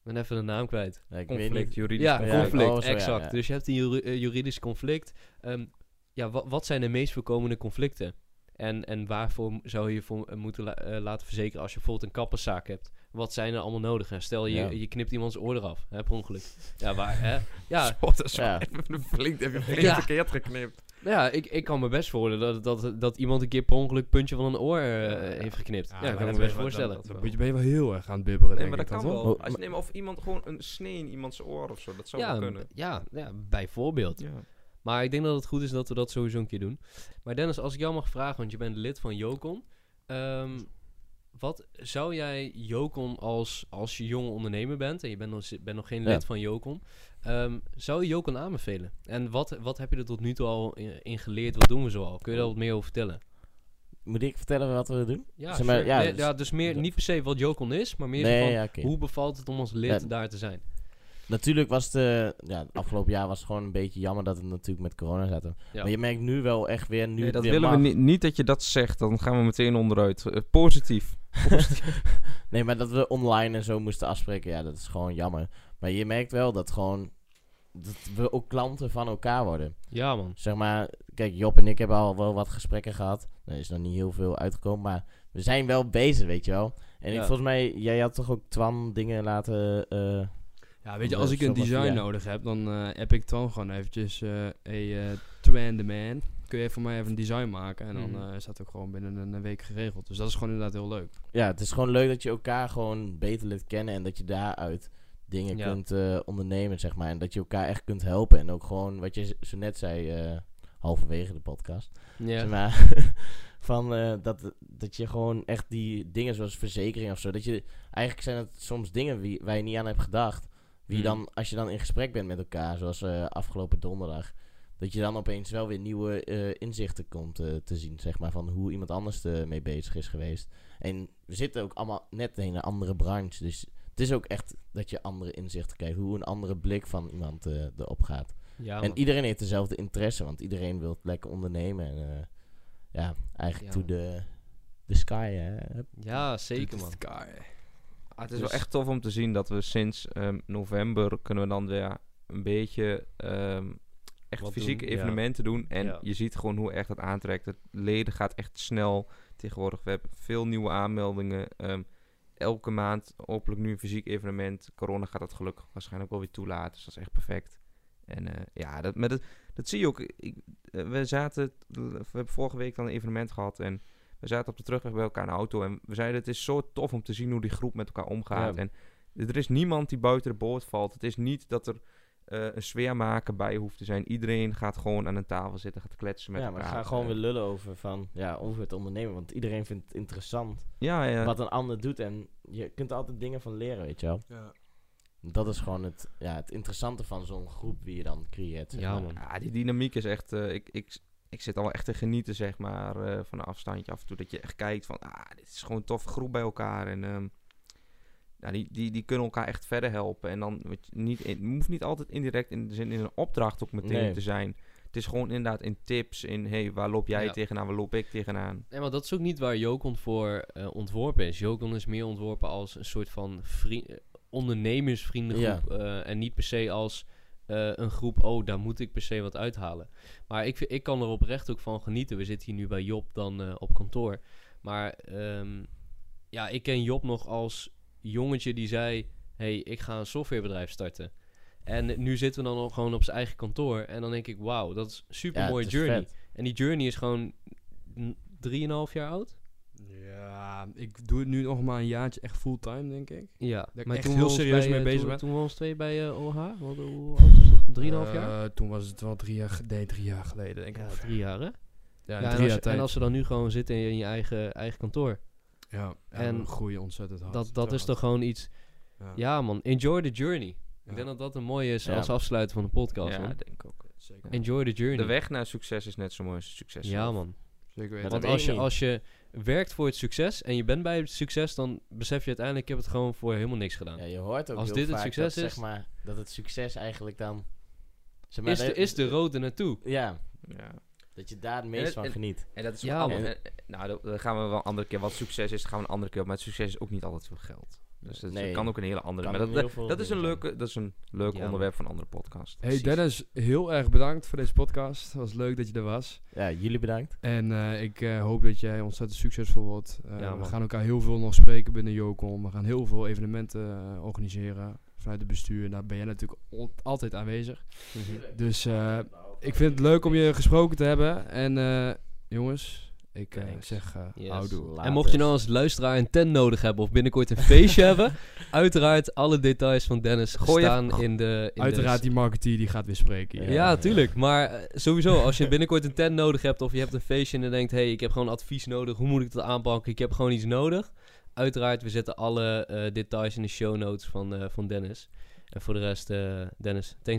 Ik ben even de naam kwijt. Ja, ik weet conflict, niet. juridisch Ja, conflict, oh, zo, exact. ja. Dus je hebt een juri- juridisch conflict. Ehm, ja, wa- wat zijn de meest voorkomende conflicten? En, en waarvoor zou je je voor, eh, moeten la- eh, laten verzekeren als je bijvoorbeeld een kapperszaak hebt? Wat zijn er allemaal nodig? Hè? Stel, je, Ja. je knipt iemands oor eraf, hè, per ongeluk. Ja, waar, hè? [LAUGHS] Ja, Ja. [LAUGHS] even flink, heb je flink Ja. verkeerd geknipt. nou ja ik, ik kan me best voorstellen dat, dat, dat iemand een keer per ongeluk puntje van een oor eh, Ja. heeft geknipt. Ja, dat kan ik me best voorstellen. dat- Dan moet je- ben je wel heel erg aan het bibberen, Nee, denk maar dat ik kan wel. toch? Als je, nee, maar of iemand gewoon een snee in iemands oor of zo, dat zou ja, wel kunnen. ja, ja, bijvoorbeeld. Maar ik denk dat het goed is dat we dat sowieso een keer doen. Maar Dennis, als ik jou mag vragen, want je bent lid van Jocon. ehm, wat zou jij Jocon als, als je jonge ondernemer bent en je bent nog, bent nog geen Ja. lid van Jocon, ehm, zou je Jocon aanbevelen? En wat, wat heb je er tot nu toe al in, in geleerd? Wat doen we zo al? Kun je daar wat meer over vertellen? Moet ik vertellen wat we doen? Ja, Zeg maar, sure. ja, Nee, dus- ja, dus meer niet per se wat Jocon is, maar meer Nee, van, ja, hoe bevalt het om als lid daar te zijn? Natuurlijk was het, eh, ja, het afgelopen jaar was het gewoon een beetje jammer dat het natuurlijk met corona zat. Ja. Maar je merkt nu wel echt weer, nu Nee, dat weer willen we niet, niet dat je dat zegt, dan gaan we meteen onderuit. Eh, positief. [LAUGHS] [LAUGHS] Nee, maar dat we online en zo moesten afspreken, ja, dat is gewoon jammer. Maar je merkt wel dat gewoon, dat we ook klanten van elkaar worden. Ja, man. Zeg maar, kijk, Job en ik hebben al wel wat gesprekken gehad. Er is nog niet heel veel uitgekomen, maar we zijn wel bezig, weet je wel. En ik, volgens mij, jij had toch ook Twan dingen laten... eh, Ja, weet je, als ik een design nodig heb, dan eh heb ik dan gewoon eventjes een eh Twan the Man. Kun je voor mij even een design maken en dan Mhm. eh, is dat ook gewoon binnen een, een week geregeld. Dus dat is gewoon inderdaad heel leuk. ja, het is gewoon leuk dat je elkaar gewoon beter leert kennen en dat je daaruit dingen Ja. kunt ondernemen, zeg maar. En dat je elkaar echt kunt helpen. En ook gewoon, wat je zo net zei, halverwege de podcast. Ja. Zeg maar, [LAUGHS] van dat, dat je gewoon echt die dingen zoals verzekering of zo, dat je, eigenlijk zijn het soms dingen wie, waar je niet aan hebt gedacht. Wie Mhm. dan, als je dan in gesprek bent met elkaar, zoals eh, afgelopen donderdag, dat je dan opeens wel weer nieuwe eh, inzichten komt eh, te zien, zeg maar, van hoe iemand anders ermee bezig is geweest. En we zitten ook allemaal net in een andere branche, dus het is ook echt dat je andere inzichten krijgt, hoe een andere blik van iemand eh, erop gaat. Ja, en iedereen heeft dezelfde interesse, want iedereen wil lekker ondernemen en eh, ja, eigenlijk Ja. to the, the sky, hè. ja, zeker, man. Ah, het is Dus- wel echt tof om te zien dat we sinds ehm, november kunnen we dan weer een beetje ehm, echt Wat fysieke doen, ja. evenementen doen. En Ja. je ziet gewoon hoe echt het aantrekt. Het leden gaat echt snel tegenwoordig. We hebben veel nieuwe aanmeldingen. ehm, elke maand hopelijk nu een fysiek evenement. Corona gaat dat gelukkig waarschijnlijk wel weer toelaten. Dus dat is echt perfect. En eh, ja, dat, met het, dat zie je ook. Ik, eh, we zaten, we hebben vorige week dan een evenement gehad en we zaten op de terugweg bij elkaar in de auto en we zeiden het is zo tof om te zien hoe die groep met elkaar omgaat. Ja. En er is niemand die buiten de boot valt. Het is niet dat er eh, een sfeermaker bij hoeft te zijn. Iedereen gaat gewoon aan een tafel zitten, gaat kletsen met ja, maar elkaar. we gaan gewoon Eh, weer lullen over, van, ja, over het ondernemen, want iedereen vindt het interessant Ja, ja. wat een ander doet en je kunt er altijd dingen van leren, weet je wel. Dat is gewoon het, ja, het interessante van zo'n groep wie je dan creëert. zeg Ja, maar. man. Ja, die dynamiek is echt... eh, ik, ik, ik zit al wel echt te genieten, zeg maar, eh, van een afstandje af en toe. Dat je echt kijkt van, ah, dit is gewoon een toffe groep bij elkaar. En ja, die, die, die kunnen elkaar echt verder helpen. En dan je, niet, in- het hoeft niet altijd indirect in de zin in een opdracht ook meteen Nee. te zijn. Het is gewoon inderdaad in tips, in hey, waar loop jij Ja. tegenaan, waar loop ik tegenaan. Nee, maar dat is ook niet waar Jokon voor eh, ontworpen is. Jokon is meer ontworpen als een soort van vri- eh, ondernemersvriendengroep. eh, en niet per se als eh, een groep, oh, daar moet ik per se wat uithalen. Maar ik, ik kan er oprecht ook van genieten. We zitten hier nu bij Job dan eh, op kantoor. Maar ehm, ja, ik ken Job nog als jongetje die zei... hey, ik ga een softwarebedrijf starten. En nu zitten we dan al gewoon op zijn eigen kantoor. En dan denk ik, wauw, dat is een super mooie journey. vet. En die journey is gewoon n- drieënhalf jaar oud. Ja, ik doe het nu nog maar een jaartje echt fulltime, denk ik. Ja, ik maar echt toen heel serieus bij, mee eh, bezig toen, ben. Toen we ons twee bij eh, OH, wat, hoe oud was? Drieënhalf jaar? Eh, toen was het wel drie jaar, nee, drie jaar geleden, denk ik. Ja, drie jaar hè? Ja, Ja, drie en, als jaar je, tijd. en als we dan nu gewoon zitten in je, in je eigen, eigen kantoor. ja, en en groeien ontzettend hard. Dat, dat is toch gewoon iets... Ja. Ja man, enjoy the journey. Ja. Ik denk dat dat een mooie is Ja. als afsluiten van de podcast ja, man. denk ik ook. Zeker. Enjoy the journey. De weg naar succes is net zo mooi als succes Ja zelf. man. Zeker weten. dat Want als je, als je werkt voor het succes en je bent bij het succes, dan besef je uiteindelijk, ik heb het gewoon voor helemaal niks gedaan. Ja, je hoort ook Als heel dit het succes dat, is- zeg maar, dat het succes eigenlijk dan... Zeg maar, is, de, is de road er naartoe? Ja, Ja. dat je daar het meest En- van en- geniet. En dat is Ja, man. Nou, dat gaan we wel een andere keer. Wat succes is, gaan we een andere keer op. Maar het succes is ook niet altijd veel geld. Dus dat Nee. kan ook een hele andere. Maar dat, dat, is een leuke, dat is een leuk Ja, onderwerp van een andere podcast. Hey Precies. Dennis, heel erg bedankt voor deze podcast. Het was leuk dat je er was. Ja, jullie bedankt. En eh, ik eh, hoop dat jij ontzettend succesvol wordt. Eh, Ja, we gaan elkaar heel veel nog spreken binnen Jocom. We gaan heel veel evenementen organiseren vanuit het bestuur. En daar ben jij natuurlijk al- altijd aanwezig. Dus eh, ik vind het leuk om je gesproken te hebben. En eh, jongens, ik eh, zeg eh Yes. En mocht je nou als luisteraar een tent nodig hebben of binnenkort een feestje [LAUGHS] hebben, uiteraard alle details van Dennis Gooi staan in de... In Uiteraard de die marketeer die gaat weer spreken. Ja. ja, tuurlijk. Maar eh, sowieso, als je [LAUGHS] binnenkort een tent nodig hebt of je hebt een feestje en je denkt, hey, ik heb gewoon advies nodig, hoe moet ik dat aanpakken? Ik heb gewoon iets nodig. Uiteraard, we zetten alle eh, details in de show notes van, eh, van Dennis. En voor de rest, eh, Dennis, thanks